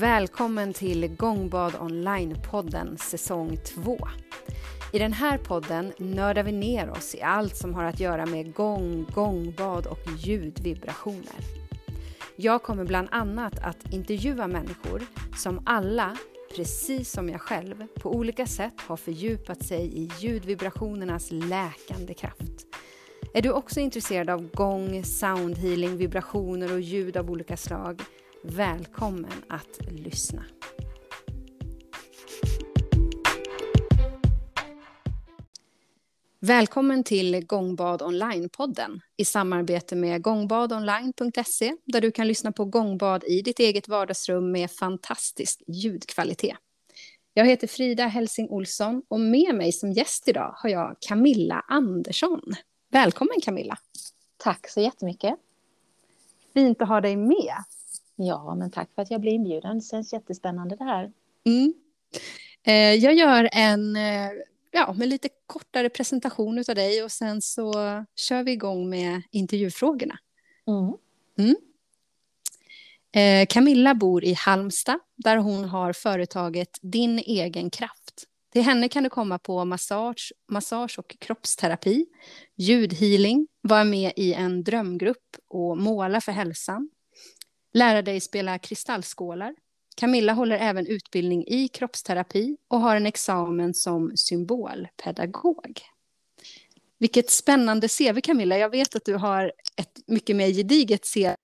Välkommen till Gångbad Online-podden säsong 2. I den här podden nördar vi ner oss i allt som har att göra med gång, gångbad och ljudvibrationer. Jag kommer bland annat att intervjua människor som alla, precis som jag själv, på olika sätt har fördjupat sig i ljudvibrationernas läkande kraft. Är du också intresserad av gång, soundhealing, vibrationer och ljud av olika slag? Välkommen att lyssna. Välkommen till Gångbad Online-podden i samarbete med gångbadonline.se där du kan lyssna på gångbad i ditt eget vardagsrum med fantastisk ljudkvalitet. Jag heter Frida Helsing Olsson och med mig som gäst idag har jag Camilla Andersson. Välkommen Camilla! Tack så jättemycket! Fint att ha dig med. Ja, men tack för att jag blev inbjuden. Det känns jättespännande det här. Mm. Eh, jag gör en eh, ja, med lite kortare presentation av dig och sen så kör vi igång med intervjufrågorna. Mm. Mm. Eh, Camilla bor i Halmstad där hon har företaget Din egen kraft. Till henne kan du komma på massage, massage och kroppsterapi, ljudhealing, vara med i en drömgrupp och måla för hälsan, lära dig spela kristallskålar. Camilla håller även utbildning i kroppsterapi och har en examen som symbolpedagog. Vilket spännande CV Camilla. Jag vet att du har ett mycket mer gediget CV.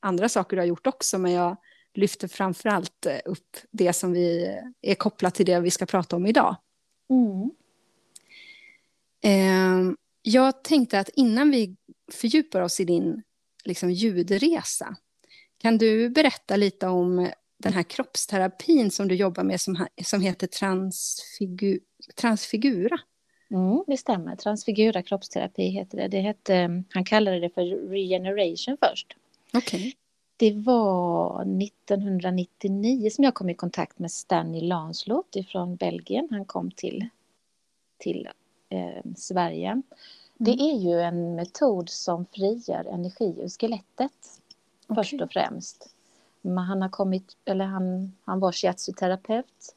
Andra saker du har gjort också, men jag lyfter framför allt upp det som vi är kopplat till det vi ska prata om idag. Mm. Eh, jag tänkte att innan vi fördjupar oss i din liksom, ljudresa kan du berätta lite om den här kroppsterapin som du jobbar med som, som heter transfigu, Transfigura? Mm, det stämmer. Transfigura kroppsterapi heter det. det hette, han kallade det för regeneration först. Okay. Det var 1999 som jag kom i kontakt med Stanley Lanslot från Belgien. Han kom till, till eh, Sverige. Mm. Det är ju en metod som frigör energi ur skelettet okay. först och främst. Men han, har kommit, eller han, han var shiatsu-terapeut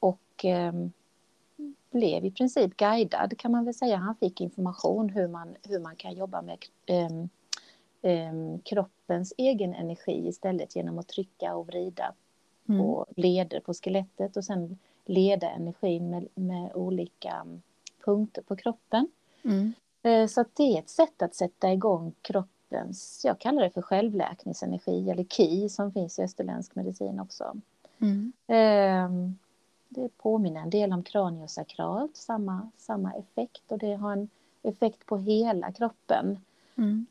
och eh, blev i princip guidad kan man väl säga. Han fick information hur man, hur man kan jobba med eh, eh, kroppens egen energi istället genom att trycka och vrida mm. på leder på skelettet och sen leda energin med, med olika punkter på kroppen. Mm. Eh, så det är ett sätt att sätta igång kroppen kroppens, jag kallar det för självläkningsenergi eller KI som finns i österländsk medicin också. Mm. Eh, det påminner en del om kraniosakralt, samma, samma effekt och det har en effekt på hela kroppen. Mm.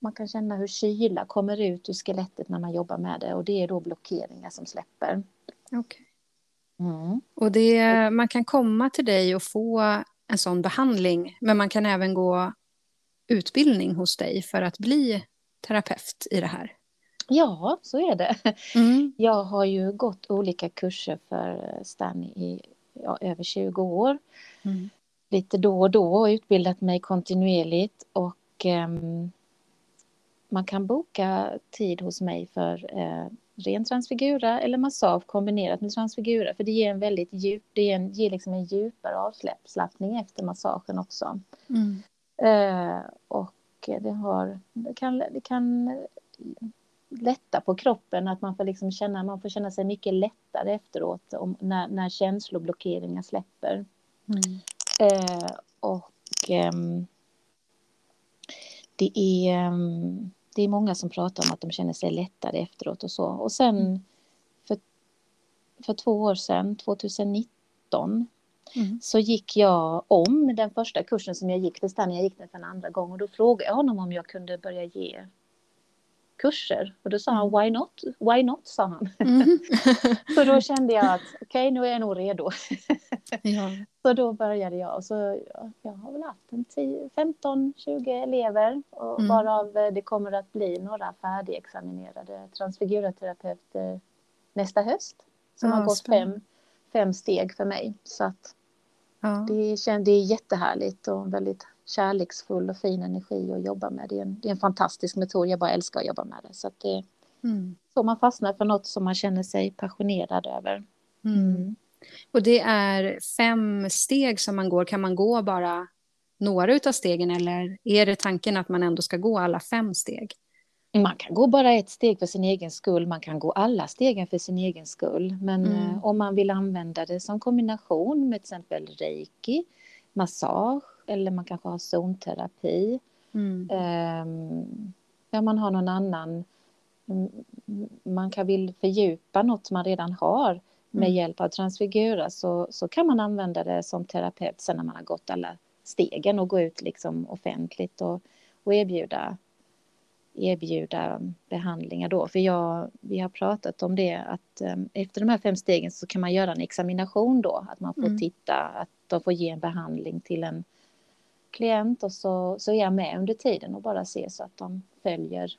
Man kan känna hur kyla kommer ut ur skelettet när man jobbar med det och det är då blockeringar som släpper. Okay. Mm. Och det, man kan komma till dig och få en sån behandling men man kan även gå utbildning hos dig för att bli terapeut i det här? Ja, så är det. Mm. Jag har ju gått olika kurser för Stan i ja, över 20 år. Mm. Lite då och då och utbildat mig kontinuerligt och um, man kan boka tid hos mig för uh, ren transfigura eller massage kombinerat med transfigura för det ger en väldigt djup, det ger, en, ger liksom en djupare avslappning efter massagen också. Mm. Eh, och det, har, det, kan, det kan lätta på kroppen, att man får, liksom känna, man får känna sig mycket lättare efteråt om, när, när känsloblockeringar släpper. Mm. Eh, och eh, det, är, det är många som pratar om att de känner sig lättare efteråt och så. Och sen mm. för, för två år sedan, 2019, Mm. så gick jag om den första kursen som jag gick för Stan, jag gick den för en andra gång och då frågade jag honom om jag kunde börja ge kurser och då sa han why not, why not sa han. Mm. så då kände jag att okej okay, nu är jag nog redo. ja. Så då började jag så jag, jag har väl haft 15-20 elever och mm. varav det kommer att bli några färdigexaminerade transfiguraterapeuter nästa höst som ja, har gått fem fem steg för mig. Så att ja. det, det är jättehärligt och väldigt kärleksfull och fin energi att jobba med. Det är en, det är en fantastisk metod, jag bara älskar att jobba med det. Så det, mm. så man fastnar för något som man känner sig passionerad över. Mm. Och det är fem steg som man går. Kan man gå bara några av stegen eller är det tanken att man ändå ska gå alla fem steg? Man kan gå bara ett steg för sin egen skull, man kan gå alla stegen för sin egen skull. Men mm. eh, om man vill använda det som kombination med till exempel reiki, massage eller man kanske har zonterapi. Mm. Eh, ja, man har någon annan, mm, man kan vill fördjupa något man redan har med mm. hjälp av transfigura så, så kan man använda det som terapeut sen när man har gått alla stegen och gå ut liksom offentligt och, och erbjuda erbjuda behandlingar då. För jag, vi har pratat om det att um, efter de här fem stegen så kan man göra en examination då. Att man får mm. titta, att de får ge en behandling till en klient och så, så är jag med under tiden och bara se så att de följer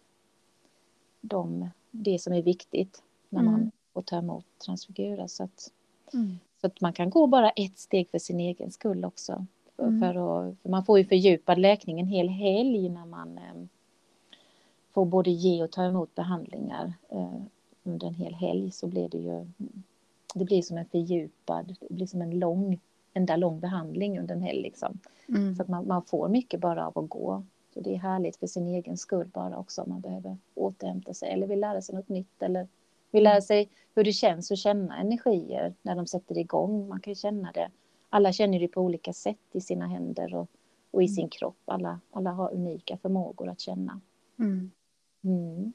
de, det som är viktigt när mm. man får ta emot transfigura. Så att, mm. så att man kan gå bara ett steg för sin egen skull också. Mm. För, att, för man får ju fördjupad läkning en hel helg när man um, får både ge och ta emot behandlingar eh, under en hel helg så blir det ju det blir som en fördjupad, det blir som en lång, enda lång behandling under en helg liksom. Mm. Så att man, man, får mycket bara av att gå. Så det är härligt för sin egen skull bara också om man behöver återhämta sig eller vill lära sig något nytt eller vill lära sig hur det känns att känna energier när de sätter igång. Man kan ju känna det. Alla känner det på olika sätt i sina händer och, och i mm. sin kropp. Alla, alla har unika förmågor att känna. Mm. Mm.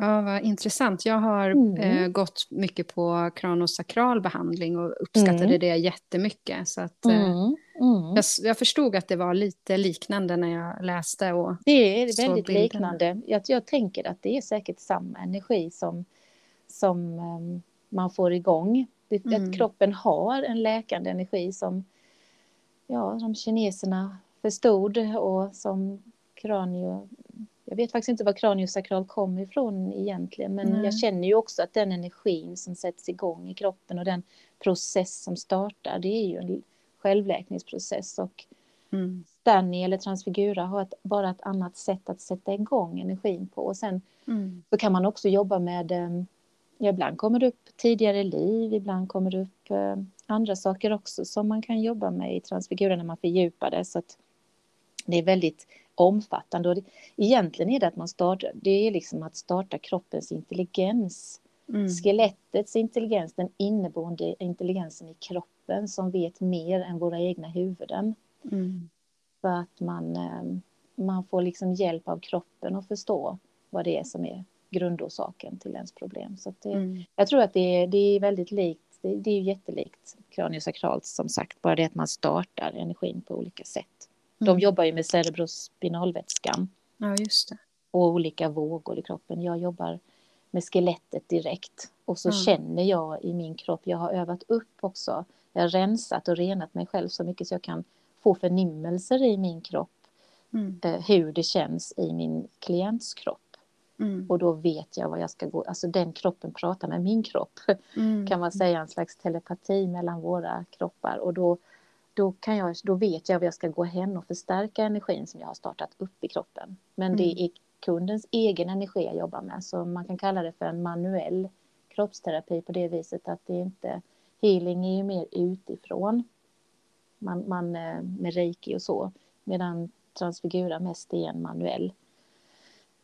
Ja, vad intressant. Jag har mm. eh, gått mycket på kranosakral behandling och uppskattade mm. det jättemycket. Så att, eh, mm. mm. jag, jag, förstod att det var lite liknande när jag läste. Och det är väldigt liknande. Jag, jag tänker att det är säkert samma energi som, som um, man får igång. Det, Att mm. kroppen har en läkande energi som, ja, som kineserna förstod och som kranio jag vet faktiskt inte var kraniosakral kommer ifrån egentligen, men mm. jag känner ju också att den energin som sätts igång i kroppen och den process som startar, det är ju en självläkningsprocess och mm. Stanny eller Transfigura har ett, bara ett annat sätt att sätta igång energin på. Och sen mm. så kan man också jobba med, eh, ja, ibland kommer det upp tidigare liv, ibland kommer det upp eh, andra saker också som man kan jobba med i Transfigura när man fördjupar det. Så att det är väldigt omfattande. Och det, egentligen är det att man startar, det är liksom att starta kroppens intelligens. Mm. Skelettets intelligens, den inneboende intelligensen i kroppen som vet mer än våra egna huvuden. Mm. För att man, eh, man får liksom hjälp av kroppen att förstå vad det är som är grundorsaken till ens problem. Så det, mm. Jag tror att det är, det är väldigt likt, det, det är jättelikt kraniosakralt som sagt, bara det att man startar energin på olika sätt. De mm. jobbar ju med cerebrospinalvätskan. Ja, just det. Och olika vågor i kroppen. Jag jobbar med skelettet direkt. Och så mm. känner jag i min kropp, jag har övat upp också. Jag har rensat och renat mig själv så mycket så jag kan få förnimmelser i min kropp. Mm. Eh, hur det känns i min klients kropp. Mm. Och då vet jag vad jag ska gå, alltså den kroppen pratar med min kropp. Mm. Kan man säga en slags telepati mellan våra kroppar. Och då då, kan jag, då vet jag var jag ska gå hem och förstärka energin som jag har startat upp i kroppen. Men mm. det är kundens egen energi jag jobbar med, så man kan kalla det för en manuell kroppsterapi på det viset att det inte... Healing är ju mer utifrån, man, man, eh, med reiki och så, medan transfigura mest är en manuell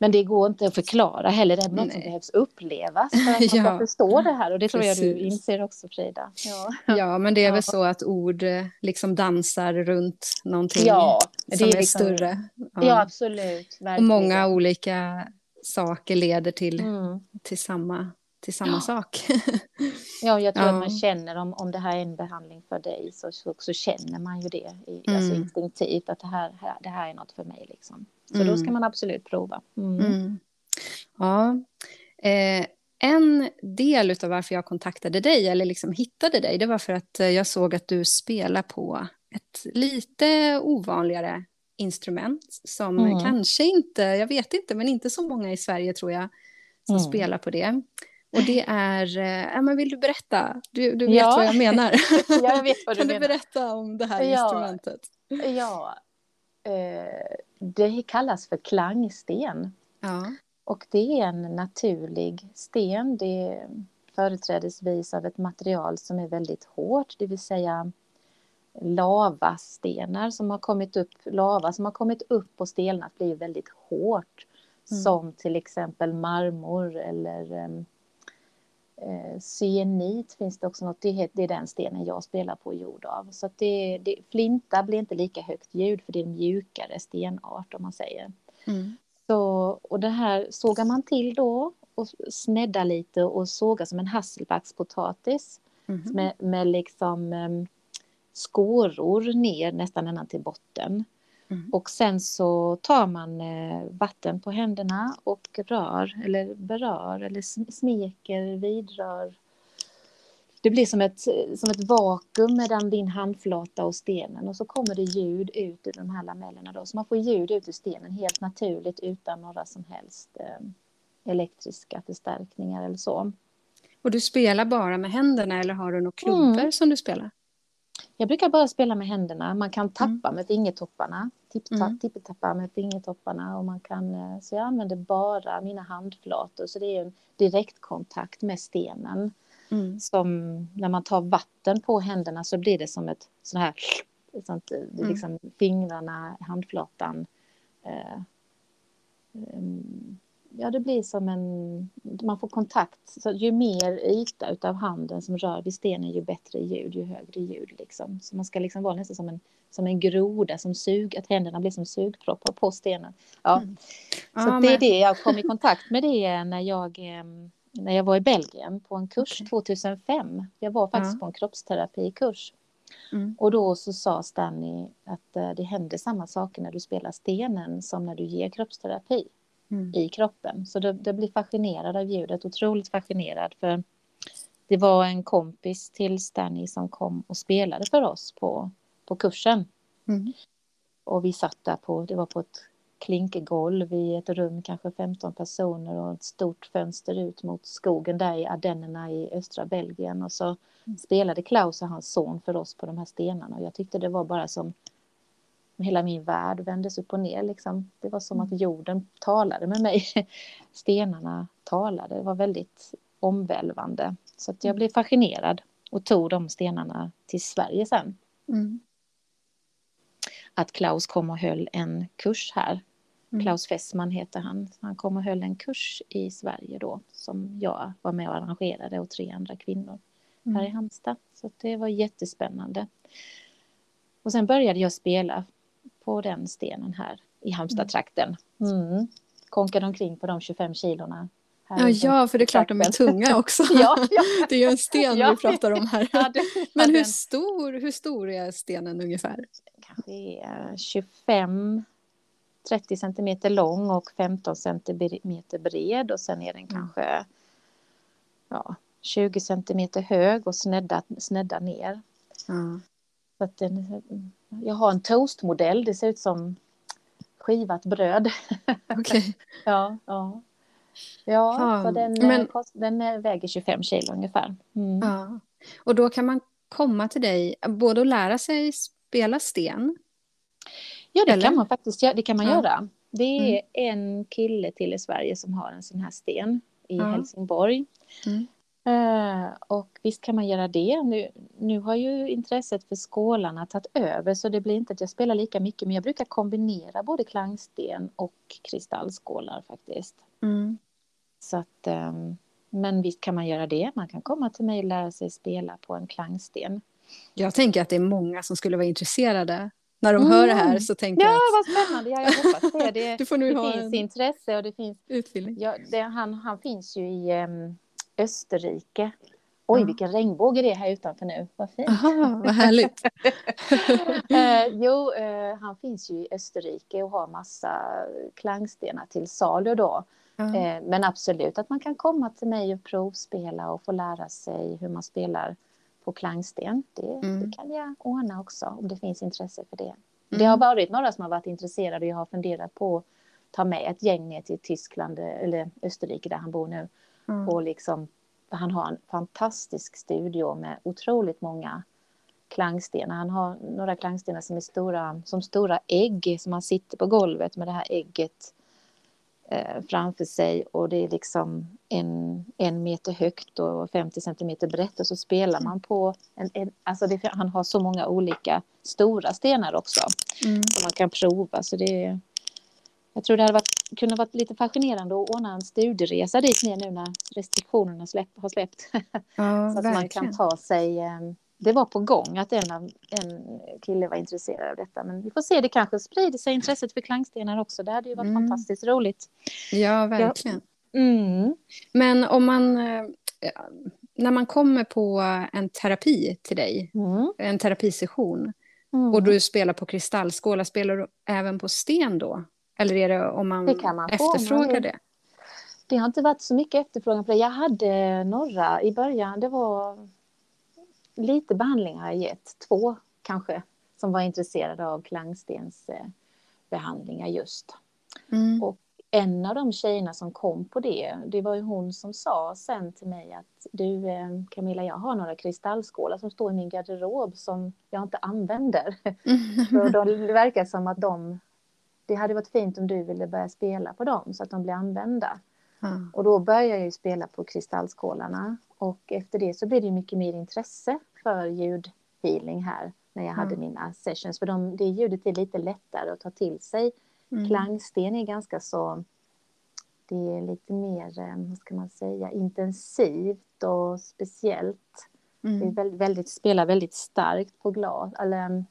men det går inte att förklara heller, det är något som behövs upplevas för att man ska ja. förstå det här. Och det tror Precis. jag du inser också Frida. Ja, ja men det är ja. väl så att ord eh, liksom dansar runt någonting ja, det som är, liksom, större. Ja, ja absolut. Verkligen. Och många olika saker leder till, mm. till samma till samma ja. sak. ja, jag tror ja. att man känner om, om det här är en behandling för dig så, så, så känner man ju det i, alltså mm. alltså instinktivt att det här, det här är något för mig. Liksom. Så mm. då ska man absolut prova. Mm. mm. Ja. Eh, en del av varför jag kontaktade dig eller liksom hittade dig det var för att eh, jag såg att du spelar på ett lite ovanligare instrument som mm. kanske inte, jag vet inte, men inte så många i Sverige tror jag som mm. spelar på det. Och det är, äh, men vill du berätta? Du, du vet ja. vad jag menar. jag vet vad du kan menar. du berätta om det här ja. instrumentet? Ja, eh, det kallas för klangsten. Ja. Och det är en naturlig sten. Det är företrädesvis av ett material som är väldigt hårt, det vill säga lavastenar som har kommit upp, lava som har kommit upp och stelnat blir väldigt hårt. Mm. Som till exempel marmor eller ehm, eh, cyanit finns det också något, det är, det är den stenen jag spelar på jord av. Så att det, det, flinta blir inte lika högt ljud för det är en mjukare stenart om man säger. Mm. Så, och det här sågar man till då och sneddar lite och sågar som en hasselbackspotatis. Mm. Med, med liksom um, skåror ner nästan ända till botten. Mm. Och sen så tar man eh, vatten på händerna och rör eller berör eller smeker, vidrör. Det blir som ett, som ett vakuum mellan din handflata och stenen och så kommer det ljud ut ur de här lamellerna då. Så man får ljud ut ur stenen helt naturligt utan några som helst eh, elektriska förstärkningar eller så. Och du spelar bara med händerna eller har du några klubbor mm. som du spelar? Jag brukar bara spela med händerna. Man kan tappa mm. med fingertopparna. mm. Tippetappa med fingertopparna. Och man kan, eh, så jag använder bara mina handflator. Så det är en direktkontakt med stenen. Mm. Som när man tar vatten på händerna så blir det som ett sånt här... Sånt, eh, mm. liksom fingrarna, handflatan. Eh, um, ja, det blir som en... Man får kontakt. Så ju mer yta utav handen som rör vid stenen, ju bättre ljud, ju högre ljud. Liksom. Så man ska liksom vara nästan som en, som en groda, som sug, att händerna blir som sugproppar på stenen. Ja. Mm. Så ah, det är det jag kom i kontakt med det när jag, när jag var i Belgien på en kurs okay. 2005. Jag var faktiskt ah. på en kroppsterapikurs. Mm. Och då så sa Stanley att eh, det händer samma saker när du spelar stenen som när du ger kroppsterapi mm. i kroppen. Så det, det blir fascinerad av ljudet, otroligt fascinerad. För det var en kompis till Stanley som kom och spelade för oss på, på kursen. Mm. Och vi satt där på, det var på ett klinkergolv i ett rum, kanske 15 personer och ett stort fönster ut mot skogen där i Ardennerna i östra Belgien. Och så mm. spelade Klaus och hans son för oss på de här stenarna och jag tyckte det var bara som hela min värld vändes upp och ner. Liksom. Det var som att mm. jorden talade med mig. Stenarna talade. Det var väldigt omvälvande. Så att jag mm. blev fascinerad och tog de stenarna till Sverige sen. Mm. Att Klaus kom och höll en kurs här. Mm. Klaus Fessman heter han. Han kom och höll en kurs i Sverige då som jag var med och arrangerade och tre andra kvinnor mm. här i Halmstad. Så det var jättespännande. Och sen började jag spela på den stenen här i Halmstadtrakten. Mm. Konkade omkring på de 25 kilorna. Ja, ja, för det är klart de är tunga också. ja, ja. Det är ju en sten ja, vi pratar om här. Men hur stor, hur stor är stenen ungefär? Kanske 25 30 centimeter lång och 15 centimeter bred och sen är den mm. kanske ja, 20 centimeter hög och snedda, snedda ner. Mm. Så att den, jag har en toastmodell, det ser ut som skivat bröd. Okay. ja, ja. Ja, så den, Men, eh, kost, den eh, väger 25 kilo ungefär. Mm. Ja. Och då kan man komma till dig både att lära sig spela sten. Ja, det eller? kan man faktiskt det kan man ja. göra. Det är mm. en kille till i Sverige som har en sån här sten i ja. Helsingborg. Mm. Uh, och visst kan man göra det. Nu, nu har ju intresset för skålarna tagit över så det blir inte att jag spelar lika mycket men jag brukar kombinera både klangsten och kristallskålar faktiskt. Mm. Så att, um, men visst kan man göra det. Man kan komma till mig och lära sig spela på en klangsten. Jag tänker att det är många som skulle vara intresserade när de mm. hör det här så tänker ja, jag att... Vad spännande. Ja, jag hoppas det. Det, det finns en intresse och det finns... Utbildning. Ja, det, han, han finns ju i um, Österrike. Oj, ja. vilken regnbåge det är här utanför nu. Vad fint. Aha, vad härligt. eh, jo, eh, han finns ju i Österrike och har massa klangstenar till salu då. Mm. Eh, men absolut att man kan komma till mig och provspela och få lära sig hur man spelar på klangsten. Det, mm. det kan jag ordna också om det finns intresse för det. Mm. Det har varit några som har varit intresserade och jag har funderat på att ta med ett gäng ner till Tyskland eller Österrike där han bor nu Mm. Och liksom, han har en fantastisk studio med otroligt många klangstenar. Han har några klangstenar som är stora, som stora ägg som han sitter på golvet med det här ägget eh, framför sig och det är liksom en, en meter högt och 50 centimeter brett och så spelar man på en, en alltså det, han har så många olika stora stenar också Mm. som man kan prova så det jag tror det hade varit, kunnat varit lite fascinerande att ordna en studieresa dit ner nu när restriktionerna släpp, har släppt. Ja, så att man kan ta sig... eh, Det var på gång att en, av, en kille var intresserad av detta. Men vi får se, det kanske sprider sig intresset för klangstenar också. Det hade ju varit Mm. fantastiskt roligt. Ja, verkligen. Mm. Men om man, eh, när man kommer på en terapi till dig, Mm. en terapisession, Mm. och du spelar på kristallskålar, spelar du även på sten då? Eller är det om man, Det kan man få, efterfrågar man- det? Det har inte varit så mycket efterfrågan på det. Jag hade några i början. Det var lite behandlingar jag gett. Två kanske som var intresserade av klangstensbehandlingar behandlingar just. Mm. Och en av de tjejerna som kom på det, det var ju hon som sa sen till mig att du eh, Camilla, jag har några kristallskålar som står i min garderob som jag inte använder. Så de, det verkar som att de, det hade varit fint om du ville börja spela på dem så att de blir använda. Ja. Och då började jag spela på kristallskålarna och efter det så blev det mycket mer intresse för ljudhealing här när jag hade Mm. mina sessions. För de, det ljudet är lite lättare att ta till sig. Mm. Klangsten är ganska så, det är lite mer, eh, vad ska man säga, intensivt och speciellt. Det Mm. väldigt, väldigt, spelar väldigt starkt på glas, eller mm,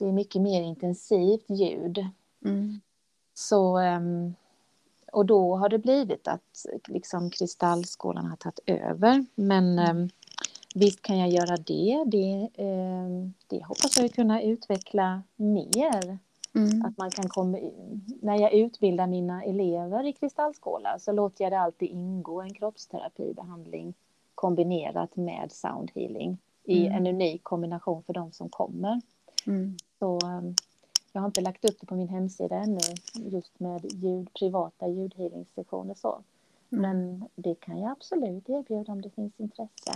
det är mycket mer intensivt ljud. Mm. Så, ehm, och då har det blivit att liksom kristallskålarna har tagit över. Men ehm, visst kan jag göra det. Det, ehm, det hoppas jag kunna utveckla mer. Mm. Att man kan komma, när jag utbildar mina elever i kristallskålar så låter jag det alltid ingå en kroppsterapibehandling kombinerat med soundhealing i Mm. en unik kombination för de som kommer. Mm. Så um, jag har inte lagt upp det på min hemsida ännu just med ljud, privata ljudhealingssessioner så. Mm. Men det kan jag absolut erbjuda om det finns intresse.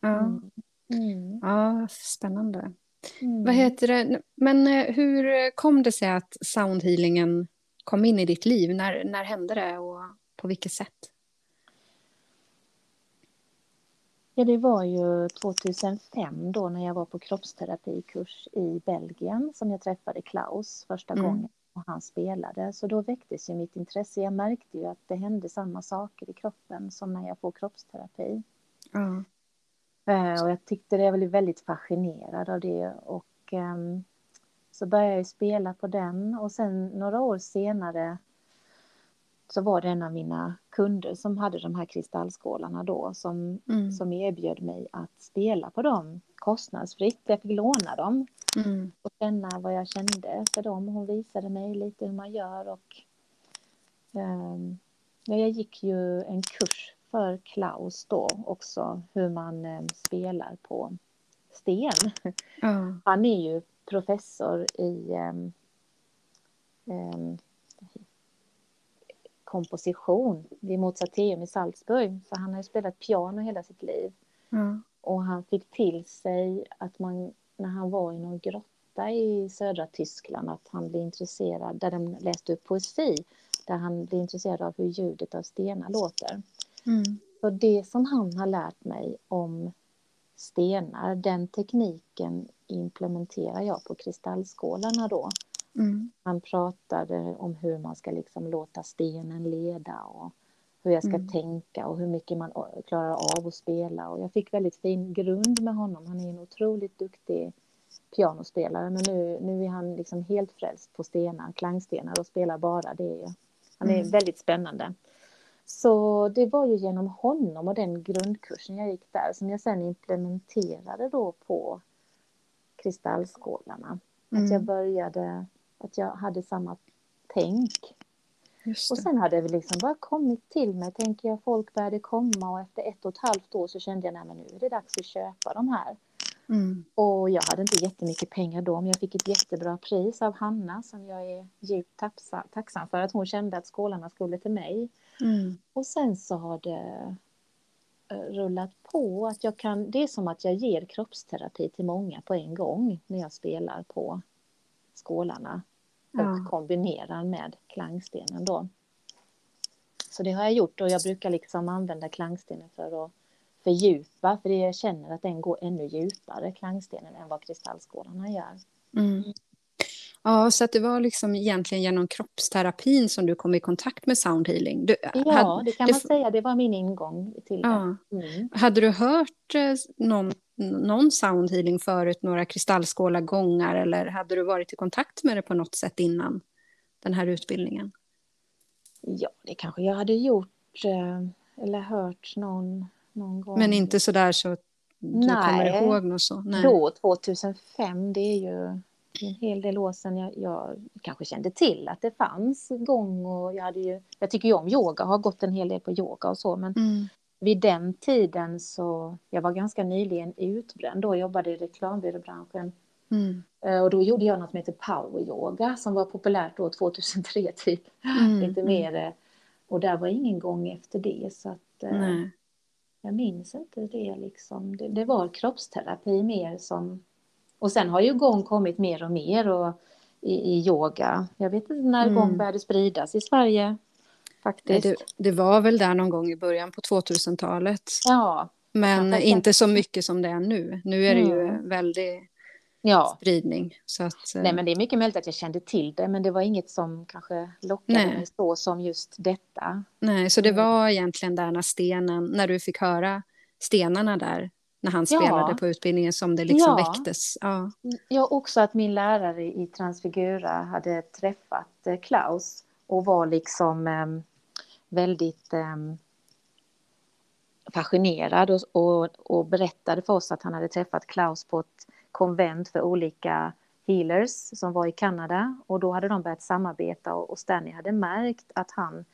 Ja. Mm. Mm. ja, spännande. Mm. Vad heter det? Men eh, hur kom det sig att soundhealingen kom in i ditt liv? När, när hände det och på vilket sätt? Ja, det var ju 2005 då när jag var på kroppsterapikurs i Belgien som jag träffade Klaus första Mm. gången och han spelade. Så då väcktes ju mitt intresse. Jag märkte ju att det hände samma saker i kroppen som när jag får kroppsterapi. Eh, Och jag tyckte det, jag blev väldigt fascinerad av det. Och ehm, så började jag spela på den och sen några år senare så var det en av mina kunder som hade de här kristallskålarna då som, Mm. som erbjöd mig att spela på dem kostnadsfritt. Jag fick låna dem Mm. och känna vad jag kände för dem. Hon visade mig lite hur man gör och ja, jag gick ju en kurs för Klaus då också hur man eh, spelar på sten. Ja. Han är ju professor i ehm, komposition vid Mozarteum i Salzburg. Så han har ju spelat piano hela sitt liv. Ja. Och han fick till sig att man, när han var i någon grotta i södra Tyskland, att han blev intresserad, där de läste upp poesi, där han blev intresserad av hur ljudet av stenar låter. Mm. Så det som han har lärt mig om stenar, den tekniken implementerar jag på kristallskålarna då. Mm. Han pratade om hur man ska liksom låta stenen leda och hur jag ska Mm. tänka och hur mycket man klarar av att spela. Och jag fick väldigt fin grund med honom. Han är en otroligt duktig pianospelare men nu, nu är han liksom helt frälst på stenar, klangstenar och spelar bara det. Han är Mm. väldigt spännande. Så det var ju genom honom och den grundkursen jag gick där som jag sen implementerade då på kristallskålarna. Att jag Mm. började, att jag hade samma tänk. Och sen hade det liksom bara kommit till mig, tänker jag, folk började komma och efter ett och ett halvt år så kände jag, nej men nu är det dags att köpa de här. Mm. Och jag hade inte jättemycket pengar då, men jag fick ett jättebra pris av Hanna som jag är djupt tacksa- tacksam för att hon kände att skålarna skulle till mig. Mm. Och sen så har det eh, rullat på att jag kan, det är som att jag ger kroppsterapi till många på en gång när jag spelar på skålarna och Ja. kombinerar med klangstenen då. Så det har jag gjort och jag brukar liksom använda klangstenen för att fördjupa, för jag känner att den går ännu djupare, klangstenen, än vad kristallskålarna gör. Mm. Ja, så att det var liksom egentligen genom kroppsterapin som du kom i kontakt med soundhealing? Du, ja, hade, det kan man säga. Det var min ingång till ja. det. Mm. Hade du hört eh, någon, någon soundhealing förut, några kristallskålar gångar eller hade du varit i kontakt med det på något sätt innan den här utbildningen? Ja, det kanske jag hade gjort eh, eller hört någon, någon gång. Men inte så där så du Nej. kommer ihåg något så? Nej, då 2005, det är ju en hel del år sedan jag, jag, kanske kände till att det fanns gång och jag hade ju, jag tycker ju om yoga, har gått en hel del på yoga och så men mm. vid den tiden så, jag var ganska nyligen utbränd då, jobbade i reklambyråbranschen mm. Eh, och då gjorde jag något som heter power yoga som var populärt då 2003 typ, mm. lite mm. mer och där var ingen gång efter det så att eh, Nej. jag minns inte det liksom, det, det var kroppsterapi mer som och sen har ju gång kommit mer och mer och i, i yoga. Jag vet inte när mm. gång började spridas i Sverige. Faktiskt. Det, det, var väl där någon gång i början på 2000-talet. Ja. Men inte så mycket som det är nu. Nu är det mm. ju väldigt ja. spridning. Så att, Nej, men det är mycket möjligt att jag kände till det, men det var inget som kanske lockade Nej. mig så som just detta. Nej, så det mm. var egentligen där när stenen, när du fick höra stenarna där, när han spelade ja. på utbildningen som det liksom ja. väcktes. Ja. ja, också att min lärare i Transfigura hade träffat eh, Klaus och var liksom eh, väldigt eh, fascinerad och, och, och, berättade för oss att han hade träffat Klaus på ett konvent för olika healers som var i Kanada och då hade de börjat samarbeta och, och Stanley hade märkt att han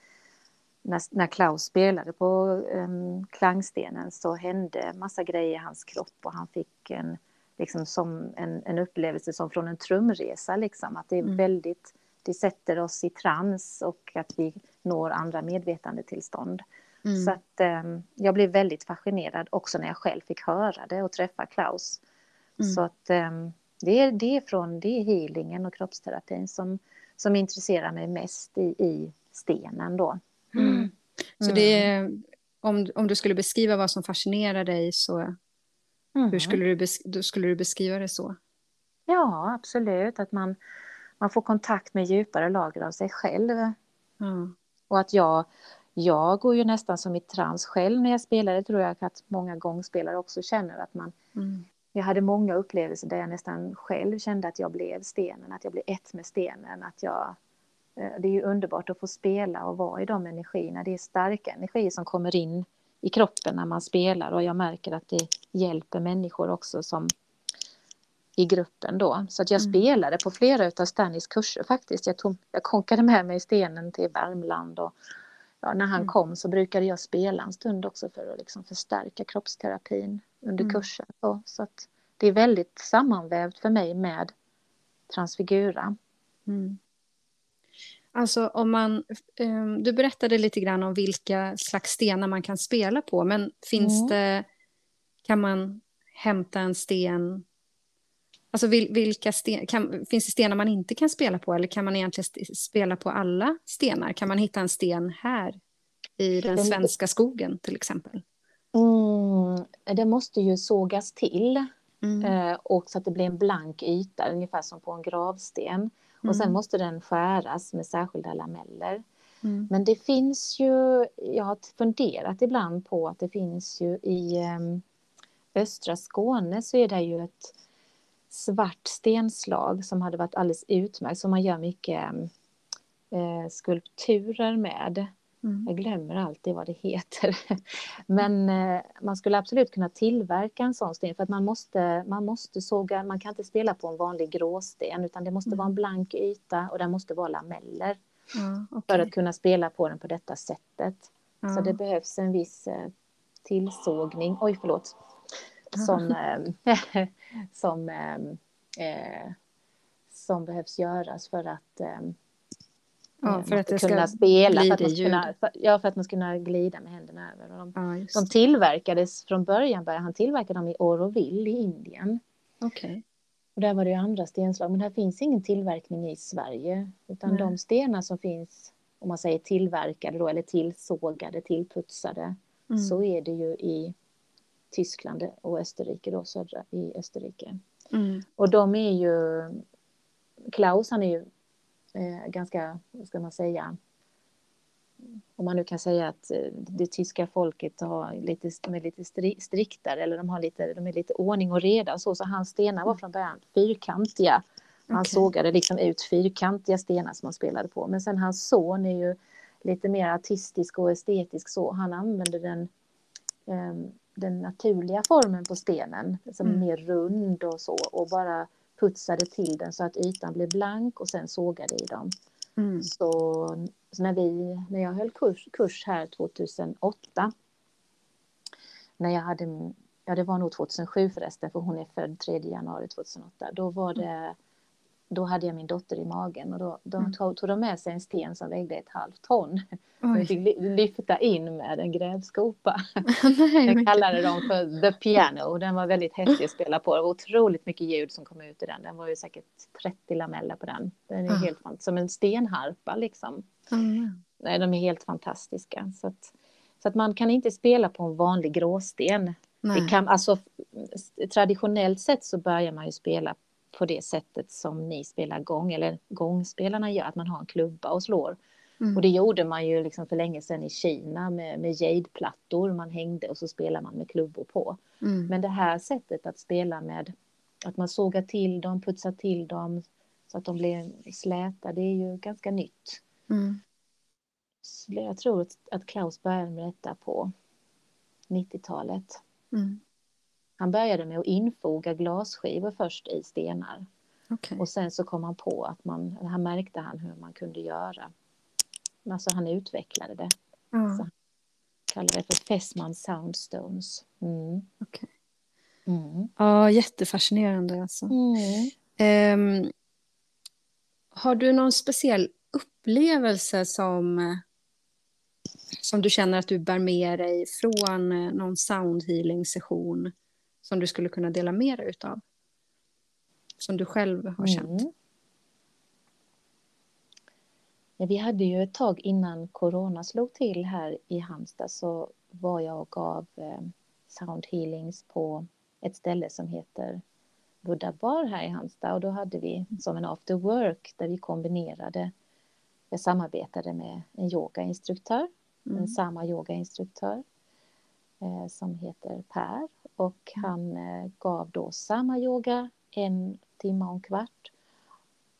när, när Klaus spelade på um, klangstenen så hände massa grejer i hans kropp och han fick en, liksom som en, en upplevelse som från en trumresa. Liksom, att det är mm. väldigt, det sätter oss i trans och att vi når andra medvetandetillstånd. Mm. Så att um, jag blev väldigt fascinerad också när jag själv fick höra det och träffa Klaus. Mm. Så att um, det, är, det, är från, det är healingen och kroppsterapin som, som intresserar mig mest i, i stenen då. Mm. Så det är, om, om du skulle beskriva vad som fascinerar dig så mm. hur skulle du, då skulle du beskriva det så? Ja, absolut. Att man, man får kontakt med djupare lager av sig själv. Mm. Och att jag, jag går ju nästan som i trans själv när jag spelar. Det tror jag att många gångspelare också känner. att man mm. Jag hade många upplevelser där jag nästan själv kände att jag blev stenen, att jag blev ett med stenen, att jag det är ju underbart att få spela och vara i de energierna. Det är starka energier som kommer in i kroppen när man spelar och jag märker att det hjälper människor också som i gruppen då. Så att jag mm. spelade på flera av Stannys kurser faktiskt. Jag, tog, jag konkade med mig stenen till Värmland och ja, när han mm. kom så brukade jag spela en stund också för att liksom förstärka kroppsterapin under mm. kursen. Så, så att det är väldigt sammanvävt för mig med transfigura. Mm. Alltså om man, um, du berättade lite grann om vilka slags stenar man kan spela på, men finns mm. det, kan man hämta en sten, alltså vil, vilka sten, kan, finns det stenar man inte kan spela på eller kan man egentligen spela på alla stenar? Kan man hitta en sten här i den svenska skogen till exempel? Mm, det måste ju sågas till mm. eh, och så att det blir en blank yta, ungefär som på en gravsten. Och sen mm. måste den skäras med särskilda lameller. Mm. Men det finns ju, jag har funderat ibland på att det finns ju i um, östra Skåne så är det ju ett svart stenslag som hade varit alldeles utmärkt som man gör mycket um, skulpturer med. Mm. Jag glömmer alltid vad det heter. Men eh, man skulle absolut kunna tillverka en sån sten för att man måste, man måste såga, man kan inte spela på en vanlig gråsten utan det måste mm. vara en blank yta och det måste vara lameller. Mm, okay. För att kunna spela på den på detta sättet. Så det behövs en viss eh, tillsågning, oj förlåt, som, eh, som, eh, som behövs göras för att Ja, för att det kunna ska spela. För att, man ska kunna, för, ja, för att man ska kunna glida med händerna över. De, ja, de tillverkades från början, började han tillverka dem i Auroville i Indien. Okej. Okay. Och där var det ju andra stenslag, men här finns ingen tillverkning i Sverige. Utan Nej. de stenar som finns om man säger tillverkade då, eller tillsågade, tillputsade, mm. så är det ju i Tyskland och Österrike då, södra i Österrike. Mm. Och de är ju, Klaus han är ju eh, ganska, vad ska man säga, om man nu kan säga att eh, det tyska folket har lite, de är lite striktare eller de, har lite, de är lite ordning och reda så, så hans stenar var mm. från början fyrkantiga. Han okay. sågade liksom ut fyrkantiga stenar som han spelade på. Men sen hans son är ju lite mer artistisk och estetisk så. Han använde den, um, den naturliga formen på stenen, som mm. mer rund och så och bara putsade till den så att ytan blev blank och sen sågade i dem. Mm. Så, så, när, vi, när jag höll kurs, kurs här 2008, när jag hade, ja det var nog 2007 förresten, för hon är född 3 januari 2008, då var det mm då hade jag min dotter i magen och då, då mm. tog, tog de med sig en sten som vägde ett halvt ton. Oj. Så fick lyfta in med en grävskopa. Nej, jag kallade dem för The Piano. Den var väldigt häftig att spela på. Det var otroligt mycket ljud som kom ut i den. Den var ju säkert 30 lameller på den. Den är ah. helt som en stenharpa liksom. Mm. Nej, de är helt fantastiska. Så att, så att man kan inte spela på en vanlig gråsten. Det kan, alltså, traditionellt sett så börjar man ju spela på det sättet som ni spelar gång, eller gångspelarna gör, att man har en klubba och slår. Mm. Och det gjorde man ju liksom för länge sedan i Kina med, med jade-plattor. Man hängde och så spelar man med klubbor på. Mm. Men det här sättet att spela med att man sågar till dem, putsar till dem så att de blir släta, det är ju ganska nytt. Mm. Jag tror att Klaus började med detta på 90-talet. Mm. Han började med att infoga glasskivor först i stenar. Okay. Och sen så kom han på att man, här märkte han hur man kunde göra. Alltså han utvecklade det. Mm. Så han kallade det för Fessman Soundstones. Mm. Okay. Mm. Ja, jättefascinerande alltså. Mm. Um, har du någon speciell upplevelse som, som du känner att du bär med dig från eh, någon soundhealing session som du skulle kunna dela med dig av? Som du själv har känt? Mm. Ja, vi hade ju ett tag innan corona slog till här i Halmstad så var jag och gav eh, sound healings på ett ställe som heter Buddha Bar här i Halmstad och då hade vi som en after work där vi kombinerade jag samarbetade med en yogainstruktör, mm. en samma yogainstruktör eh, som heter Per och han eh, gav då samma yoga en timme och en kvart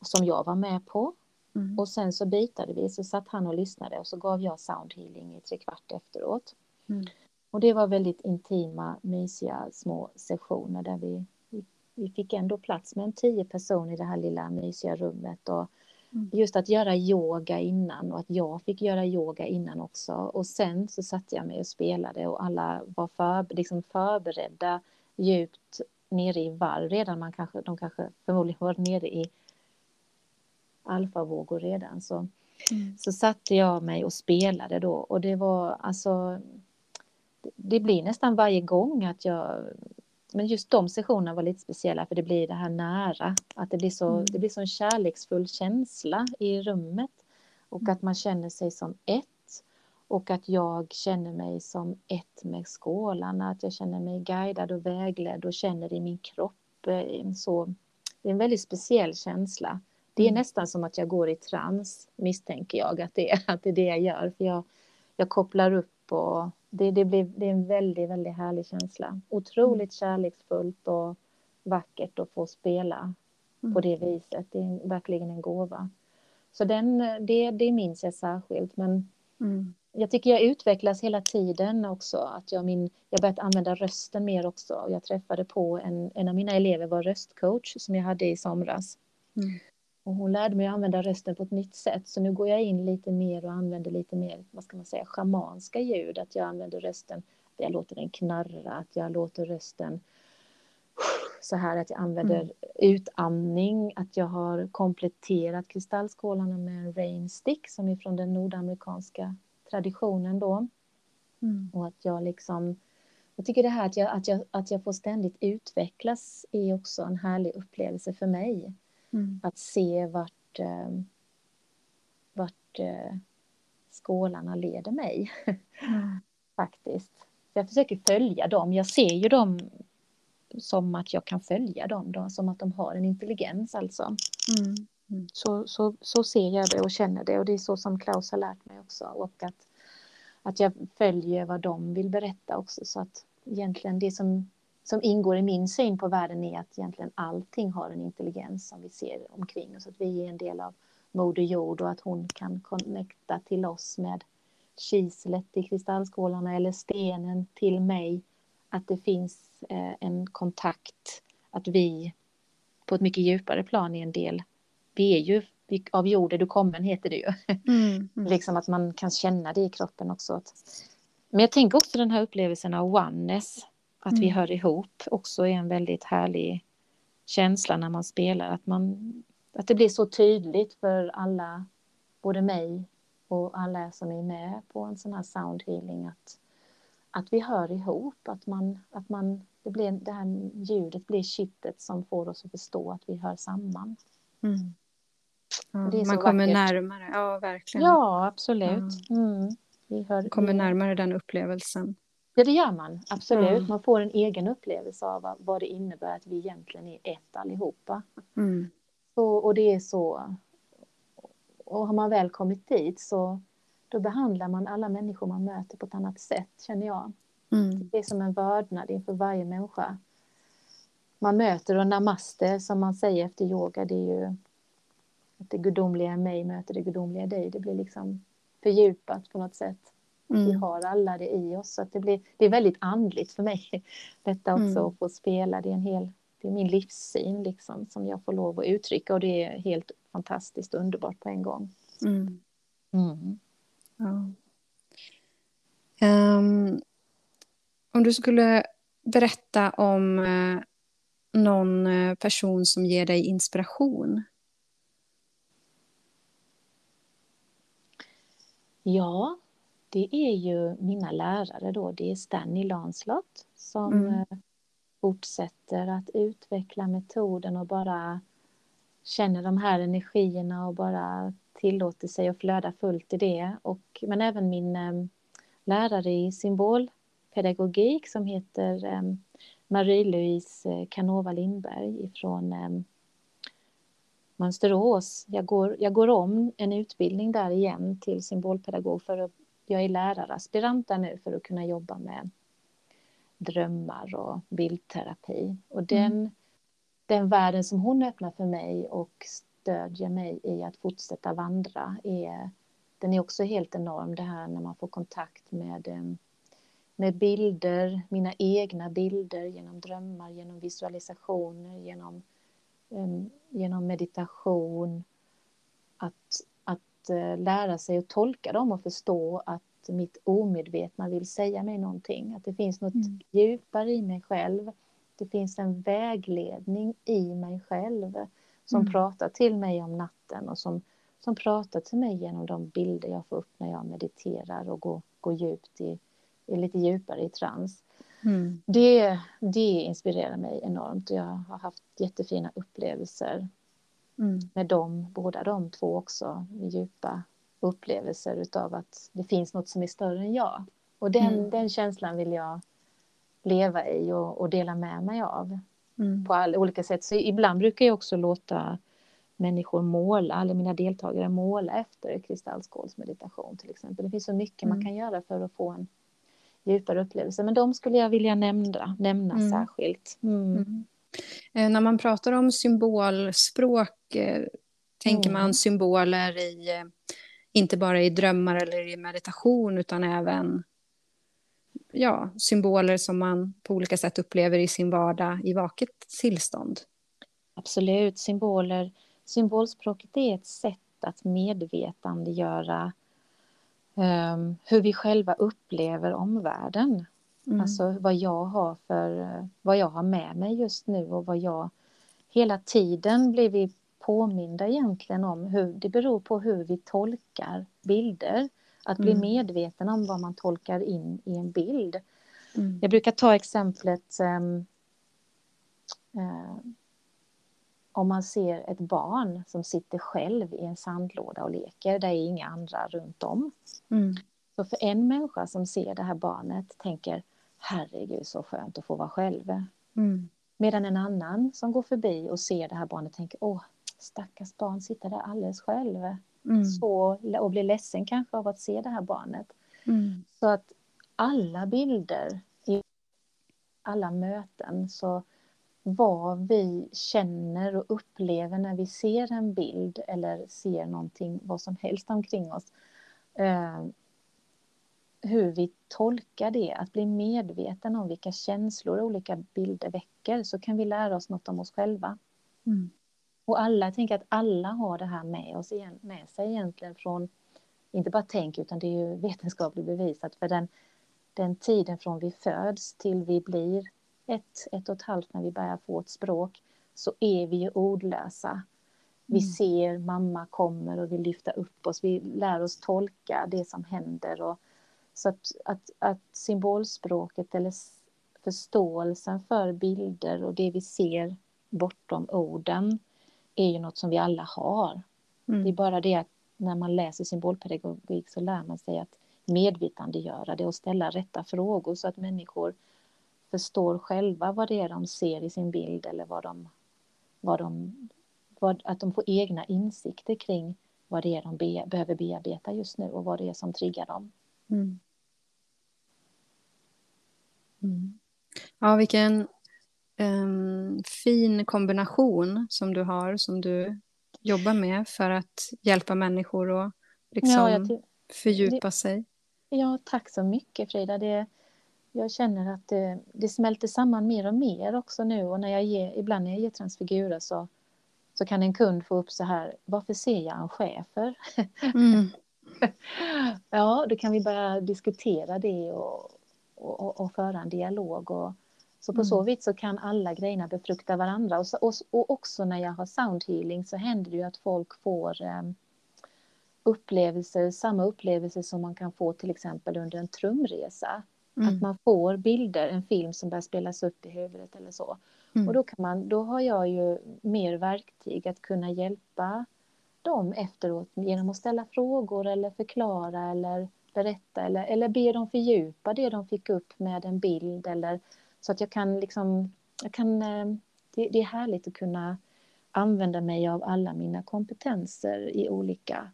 som jag var med på. Mm. Och sen så bytade vi, så satt han och lyssnade och så gav jag soundhealing i tre kvart efteråt. Mm. Och det var väldigt intima, mysiga små sessioner där vi, vi, vi fick ändå plats med en tio personer i det här lilla mysiga rummet. Och. Just att göra yoga innan och att jag fick göra yoga innan också. Och sen så satte jag mig och spelade och alla var för, liksom förberedda djupt nere i varv redan. Man kanske, de kanske förmodligen var nere i alfavågor redan. Så, mm. så satte jag mig och spelade då och det var alltså det blir nästan varje gång att jag men just de sessionerna var lite speciella för det blir det här nära, att det blir så, mm. det blir så en kärleksfull känsla i rummet och mm. att man känner sig som ett och att jag känner mig som ett med skålarna, att jag känner mig guidad och vägledd och känner i min kropp eh, så det är en väldigt speciell känsla. Det är mm. nästan som att jag går i trans, misstänker jag att det är, att det, är det jag gör. För jag, jag kopplar upp och det, det, blir, det är en väldigt, väldigt härlig känsla. Otroligt kärleksfullt och vackert att få spela mm. på det viset. Det är verkligen en gåva. Så den, det, det minns jag särskilt. Men mm. jag tycker jag utvecklas hela tiden också. Att jag, min, jag börjat använda rösten mer också. Jag träffade på en, en av mina elever var röstcoach som jag hade i somras. Mm. Och hon lärde mig att använda rösten på ett nytt sätt. Så nu går jag in lite mer och använder lite mer, vad ska man säga, schamanska ljud. Att jag använder rösten, att jag låter den knarra, att jag låter rösten så här att jag använder mm. utandning, att jag har kompletterat kristallskålarna med en rain stick som är från den nordamerikanska traditionen då. Mm. Och att jag liksom, jag tycker det här att jag, att, jag, att jag får ständigt utvecklas är också en härlig upplevelse för mig. Mm. Att se vart, eh, vart, eh, skålarna leder mig. Mm. Faktiskt. Jag försöker följa dem. Jag ser ju dem som att jag kan följa dem, då, som att de har en intelligens alltså. Mm. Mm. Så, så, så ser jag det och känner det och det är så som Klaus har lärt mig också. Och att, att jag följer vad de vill berätta också. Så att egentligen det som, som ingår i min syn på världen är att egentligen allting har en intelligens som vi ser omkring oss. Att vi är en del av Moder Jord och att hon kan connecta till oss med kislet i kristallskålarna eller stenen till mig. Att det finns eh, en kontakt, att vi på ett mycket djupare plan är en del. Vi är ju av jorden du kommen heter det ju. Mm, mm. liksom att man kan känna det i kroppen också. Men jag tänker också den här upplevelsen av oneness, att mm. vi hör ihop, också är en väldigt härlig känsla när man spelar. Att, man, att det blir så tydligt för alla, både mig och alla som är med på en sån här sound healing, att, att vi hör ihop, att man, att man det, blir, det här ljudet blir kittet som får oss att förstå att vi hör samman. Mm. Ja, man kommer vackert. närmare, ja verkligen. Ja, absolut. Ja. Mm. Vi hör, kommer vi... närmare den upplevelsen. Ja, det gör man. Absolut. Ja. Man får en egen upplevelse av vad det innebär att vi egentligen är ett allihopa. Mm. Så, och det är så... Och har man väl kommit dit så då behandlar man alla människor man möter på ett annat sätt, känner jag. Mm. Det är som en vördnad inför varje människa. Man möter och namaste, som man säger efter yoga, det är ju att det gudomliga mig möter det gudomliga dig. Det blir liksom fördjupat på något sätt. Mm. Vi har alla det i oss. Så att det, blir, det är väldigt andligt för mig. Detta också mm. att få spela. Det är, en hel, det är min livssyn liksom, som jag får lov att uttrycka. Och det är helt fantastiskt underbart på en gång. Mm. Mm. Ja. Um, om du skulle berätta om eh, någon eh, person som ger dig inspiration. Ja, det är ju mina lärare då. Det är Stanley Lanslott som mm. Eh, fortsätter att utveckla metoden och bara känner de här energierna och bara tillåter sig att flöda fullt i det. Och, men även min eh, lärare i symbolpedagogik som heter eh, Marie-Louise Canova Lindberg från eh, Mönsterås. Jag går, jag går om en utbildning där igen till symbolpedagog för att jag är läraraspirant där nu för att kunna jobba med drömmar och bildterapi. Och den, mm. den världen som hon öppnar för mig och stödjer mig i att fortsätta vandra är, den är också helt enorm det här när man får kontakt med, eh, med bilder, mina egna bilder genom drömmar, genom visualisationer, genom Ehm, genom meditation, att, att eh, lära sig att tolka dem och förstå att mitt omedvetna vill säga mig någonting. Att det finns något mm. djupare i mig själv. Det finns en vägledning i mig själv som mm. pratar till mig om natten och som, som pratar till mig genom de bilder jag får upp när jag mediterar och går, går djupt i, i lite djupare i trans. Mm. Det, det inspirerar mig enormt. Jag har haft jättefina upplevelser mm. med dem, båda de två också. Djupa upplevelser av att det finns något som är större än jag. Och den, mm. den känslan vill jag leva i och, och dela med mig av mm. på alla olika sätt. Så ibland brukar jag också låta människor måla, eller mina deltagare måla efter kristallskålsmeditation till exempel. Det finns så mycket mm. man kan göra för att få en djupare upplevelser. Men de skulle jag vilja nämna, nämna mm. särskilt. Eh, när man pratar om symbolspråk, eh, tänker man mm. symboler i, eh, inte bara i drömmar eller i meditation, utan även ja, symboler som man på olika sätt upplever i sin vardag i vaket tillstånd? Absolut, symboler. Symbolspråket är ett sätt att medvetandegöra um, hur vi själva upplever omvärlden. Mm. Alltså vad jag har för, vad jag har med mig just nu och vad jag hela tiden blir vi påminda egentligen om hur det beror på hur vi tolkar bilder. Att bli mm. medveten om vad man tolkar in i en bild. Mm. Jag brukar ta exemplet um, uh, om man ser ett barn som sitter själv i en sandlåda och leker, där är inga andra runt om. Mm. Så för en människa som ser det här barnet tänker herregud så skönt att få vara själv. Mm. Medan en annan som går förbi och ser det här barnet tänker åh, stackars barn sitter där alldeles själv. Mm. Så, och blir ledsen kanske av att se det här barnet. Mm. Så att alla bilder, i alla möten, så vad vi känner och upplever när vi ser en bild eller ser någonting, vad som helst omkring oss. Hur vi tolkar det, att bli medveten om vilka känslor olika bilder väcker, så kan vi lära oss något om oss själva. Mm. Och alla, jag tänker att alla har det här med, oss, med sig egentligen från, inte bara tänk, utan det är ju vetenskapligt bevisat, för den, den tiden från vi föds till vi blir ett, ett och ett halvt när vi börjar få ett språk, så är vi ju ordlösa. Vi Mm. ser mamma kommer och vill lyfta upp oss, vi lär oss tolka det som händer. Och, så att, att, att symbolspråket eller förståelsen för bilder och det vi ser bortom orden är ju något som vi alla har. Mm. Det är bara det att när man läser symbolpedagogik så lär man sig att medvetandegöra det och ställa rätta frågor så att människor förstår själva vad det är de ser i sin bild eller vad de, vad de, vad, att de får egna insikter kring vad det är de be, behöver bearbeta just nu och vad det är som triggar dem. Mm. Mm. Ja, vilken ehm, fin kombination som du har, som du jobbar med för att hjälpa människor att liksom Ja, fördjupa sig. Ja, tack så mycket Frida. Det, jag känner att det, det smälter samman mer och mer också nu och när jag ger, ibland när jag ger transfigurer så, så kan en kund få upp så här, varför ser jag en schäfer? Mm. Ja, då kan vi börja diskutera det och, och, och föra en dialog. Och, så på Mm. så vis så kan alla grejerna befrukta varandra. Och, så, och, och också när jag har soundhealing så händer det ju att folk får eh, upplevelser, samma upplevelser som man kan få till exempel under en trumresa. Mm. Att man får bilder, en film som börjar spelas upp i huvudet eller så. Mm. Och då, kan man, då har jag ju mer verktyg att kunna hjälpa dem efteråt genom att ställa frågor eller förklara eller berätta eller, eller be dem fördjupa det de fick upp med en bild eller så att jag kan liksom, jag kan, eh, det, det är härligt att kunna använda mig av alla mina kompetenser i olika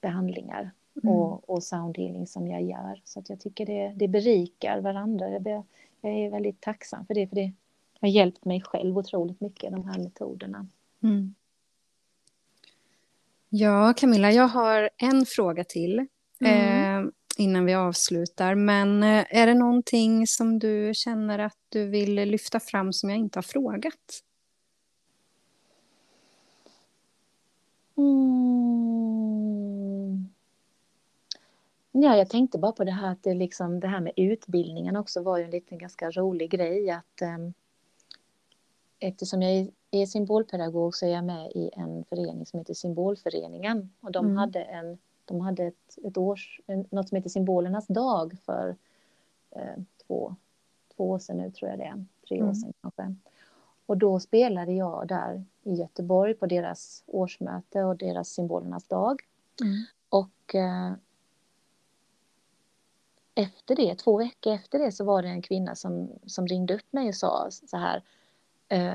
behandlingar Mm. och, och soundhealing som jag gör. Så att jag tycker det, det berikar varandra. Jag, be, jag är väldigt tacksam för det, för det har hjälpt mig själv otroligt mycket, de här metoderna. Mm. Ja, Camilla, jag har en fråga till Mm. Innan vi avslutar. Men eh, är det någonting som du känner att du vill lyfta fram som jag inte har frågat? Mm. Ja, jag tänkte bara på det här att det, liksom, det här med utbildningen också var ju en liten ganska rolig grej. Att, um, eftersom jag är, är symbolpedagog så är jag med i en förening som heter Symbolföreningen. Och de Mm. hade, en, de hade ett, ett års, något som heter Symbolernas dag för eh, två, två år sedan nu tror jag det är. Tre år Mm. sedan kanske. Och då spelade jag där i Göteborg på deras årsmöte och deras Symbolernas dag. Mm. Och eh, efter det, två veckor efter det, så var det en kvinna som, som ringde upp mig och sa så här. Eh,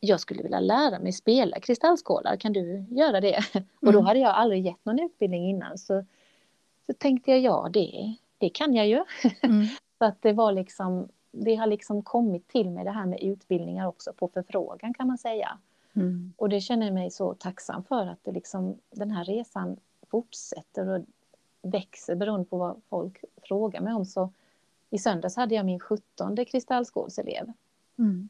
jag skulle vilja lära mig spela kristallskålar, kan du göra det? Och då Mm. hade jag aldrig gett någon utbildning innan. Så, så tänkte jag, ja det, det kan jag ju. Mm. Så att det var liksom, det har liksom kommit till mig det här med utbildningar också på förfrågan kan man säga. Mm. Och det känner jag mig så tacksam för att det liksom, den här resan fortsätter och växer beroende på vad folk frågar mig om. Så i söndags hade jag min 17 kristallskålselev. Mm.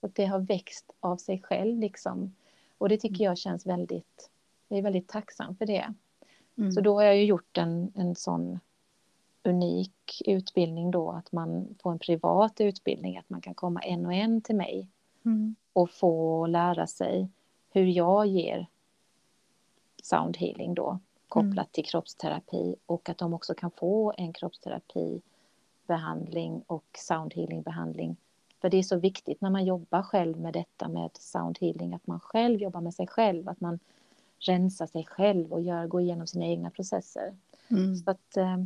Och det har växt av sig själv liksom. Och det tycker jag känns väldigt, jag är väldigt tacksam för det. Mm. Så då har jag ju gjort en, en sån unik utbildning då att man får en privat utbildning, att man kan komma en och en till mig Mm. och få lära sig hur jag ger sound healing då kopplat till kroppsterapi och att de också kan få en kroppsterapibehandling och sound healing behandling För det är så viktigt när man jobbar själv med detta med sound healing, att man själv jobbar med sig själv, att man rensar sig själv och gör, går igenom sina egna processer. Mm. Så, att, eh,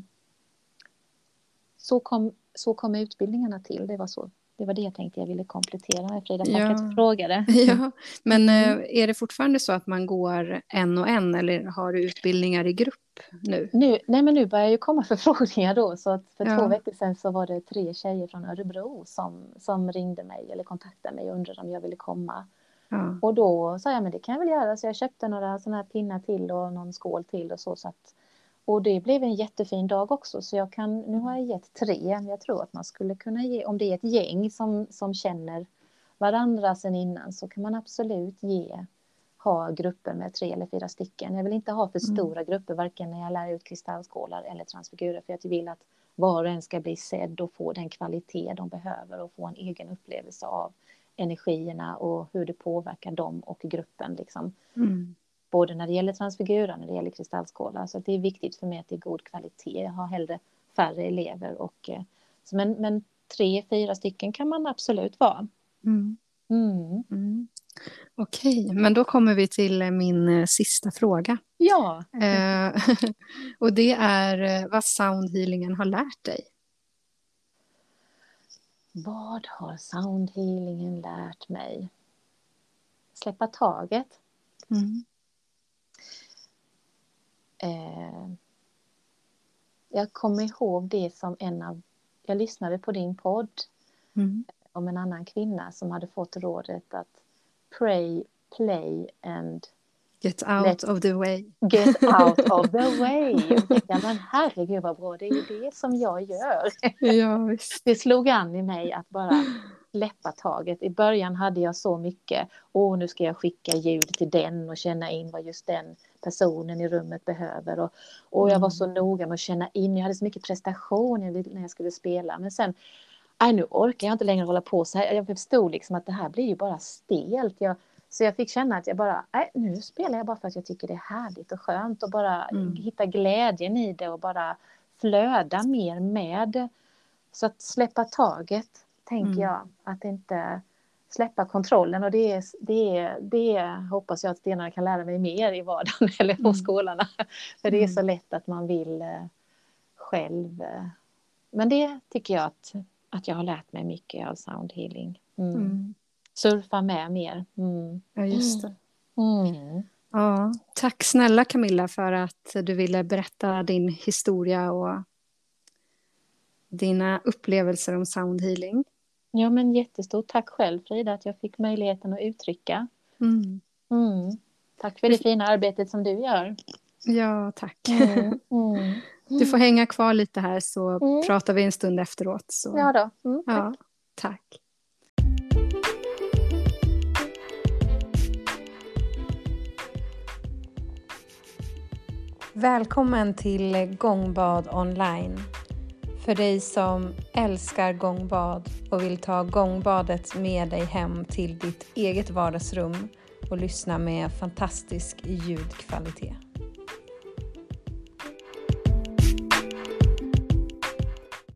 så, kom, så kom utbildningarna till, det var så det var det jag tänkte jag ville komplettera med Frida, tack ja. att du frågade. Ja. Men mm. Eh, är det fortfarande så att man går en och en eller har du utbildningar i grupp nu? nu nej men nu börjar ju komma förfrågningar då så att för ja. två veckor sedan så var det tre tjejer från Örebro som, som ringde mig eller kontaktade mig och undrade om jag ville komma. Ja. Och då sa jag men det kan jag väl göra så jag köpte några sådana här pinnar till och någon skål till och så så att och det blev en jättefin dag också, så jag kan, nu har jag gett tre. Jag tror att man skulle kunna ge, om det är ett gäng som, som känner varandra sen innan, så kan man absolut ge, ha grupper med tre eller fyra stycken. Jag vill inte ha för mm. stora grupper, varken när jag lär ut kristallskålar eller transfigurer, för jag vill att var och en ska bli sedd och få den kvalitet de behöver och få en egen upplevelse av energierna och hur det påverkar dem och gruppen. Liksom. Mm både när det gäller transfigurer och när det gäller kristallskålar. Så det är viktigt för mig att det är god kvalitet. Jag har hellre färre elever. Och, eh, men, men tre, fyra stycken kan man absolut vara. Mm. Mm. Mm. Okej, okay, men då kommer vi till min eh, sista fråga. Ja. Eh, och det är vad soundhealingen har lärt dig. Vad har soundhealingen lärt mig? Släppa taget. Mm. Eh, jag kommer ihåg det som en av... Jag lyssnade på din podd mm. Om en annan kvinna som hade fått rådet att pray, play and Get out of the way. Get out of the way. Ja, men herregud vad bra, det är ju det som jag gör. Ja, visst. Det slog an i mig att bara släppa taget. I början hade jag så mycket, åh nu ska jag skicka ljud till den och känna in vad just den personen i rummet behöver. Och, och jag var så mm. noga med att känna in, jag hade så mycket prestation när jag skulle spela. Men sen, nej nu orkar jag inte längre hålla på så här. Jag förstod liksom att det här blir ju bara stelt. Jag, så jag fick känna att jag bara, nej nu spelar jag bara för att jag tycker det är härligt och skönt och bara mm. hitta glädjen i det och bara flöda mer med. Så att släppa taget tänker mm. jag. Att inte släppa kontrollen och det, är, det, är, det hoppas jag att stenarna kan lära mig mer i vardagen eller på mm. skålarna. För det är så mm. lätt att man vill eh, själv. Eh, men det tycker jag att, att jag har lärt mig mycket av sound healing. Mm. Mm. Surfa med mer. Mm. Ja, just det. Mm. Ja, tack snälla Camilla för att du ville berätta din historia och dina upplevelser om sound healing. Ja, men jättestort tack själv Frida att jag fick möjligheten att uttrycka. Mm. Mm. Tack för det fina arbetet som du gör. Ja, tack. Mm. mm. Du får hänga kvar lite här så mm. pratar vi en stund efteråt. Så. Ja då. Mm, tack. Ja, tack. Välkommen till Gångbad online för dig som älskar gångbad och vill ta gångbadet med dig hem till ditt eget vardagsrum och lyssna med fantastisk ljudkvalitet.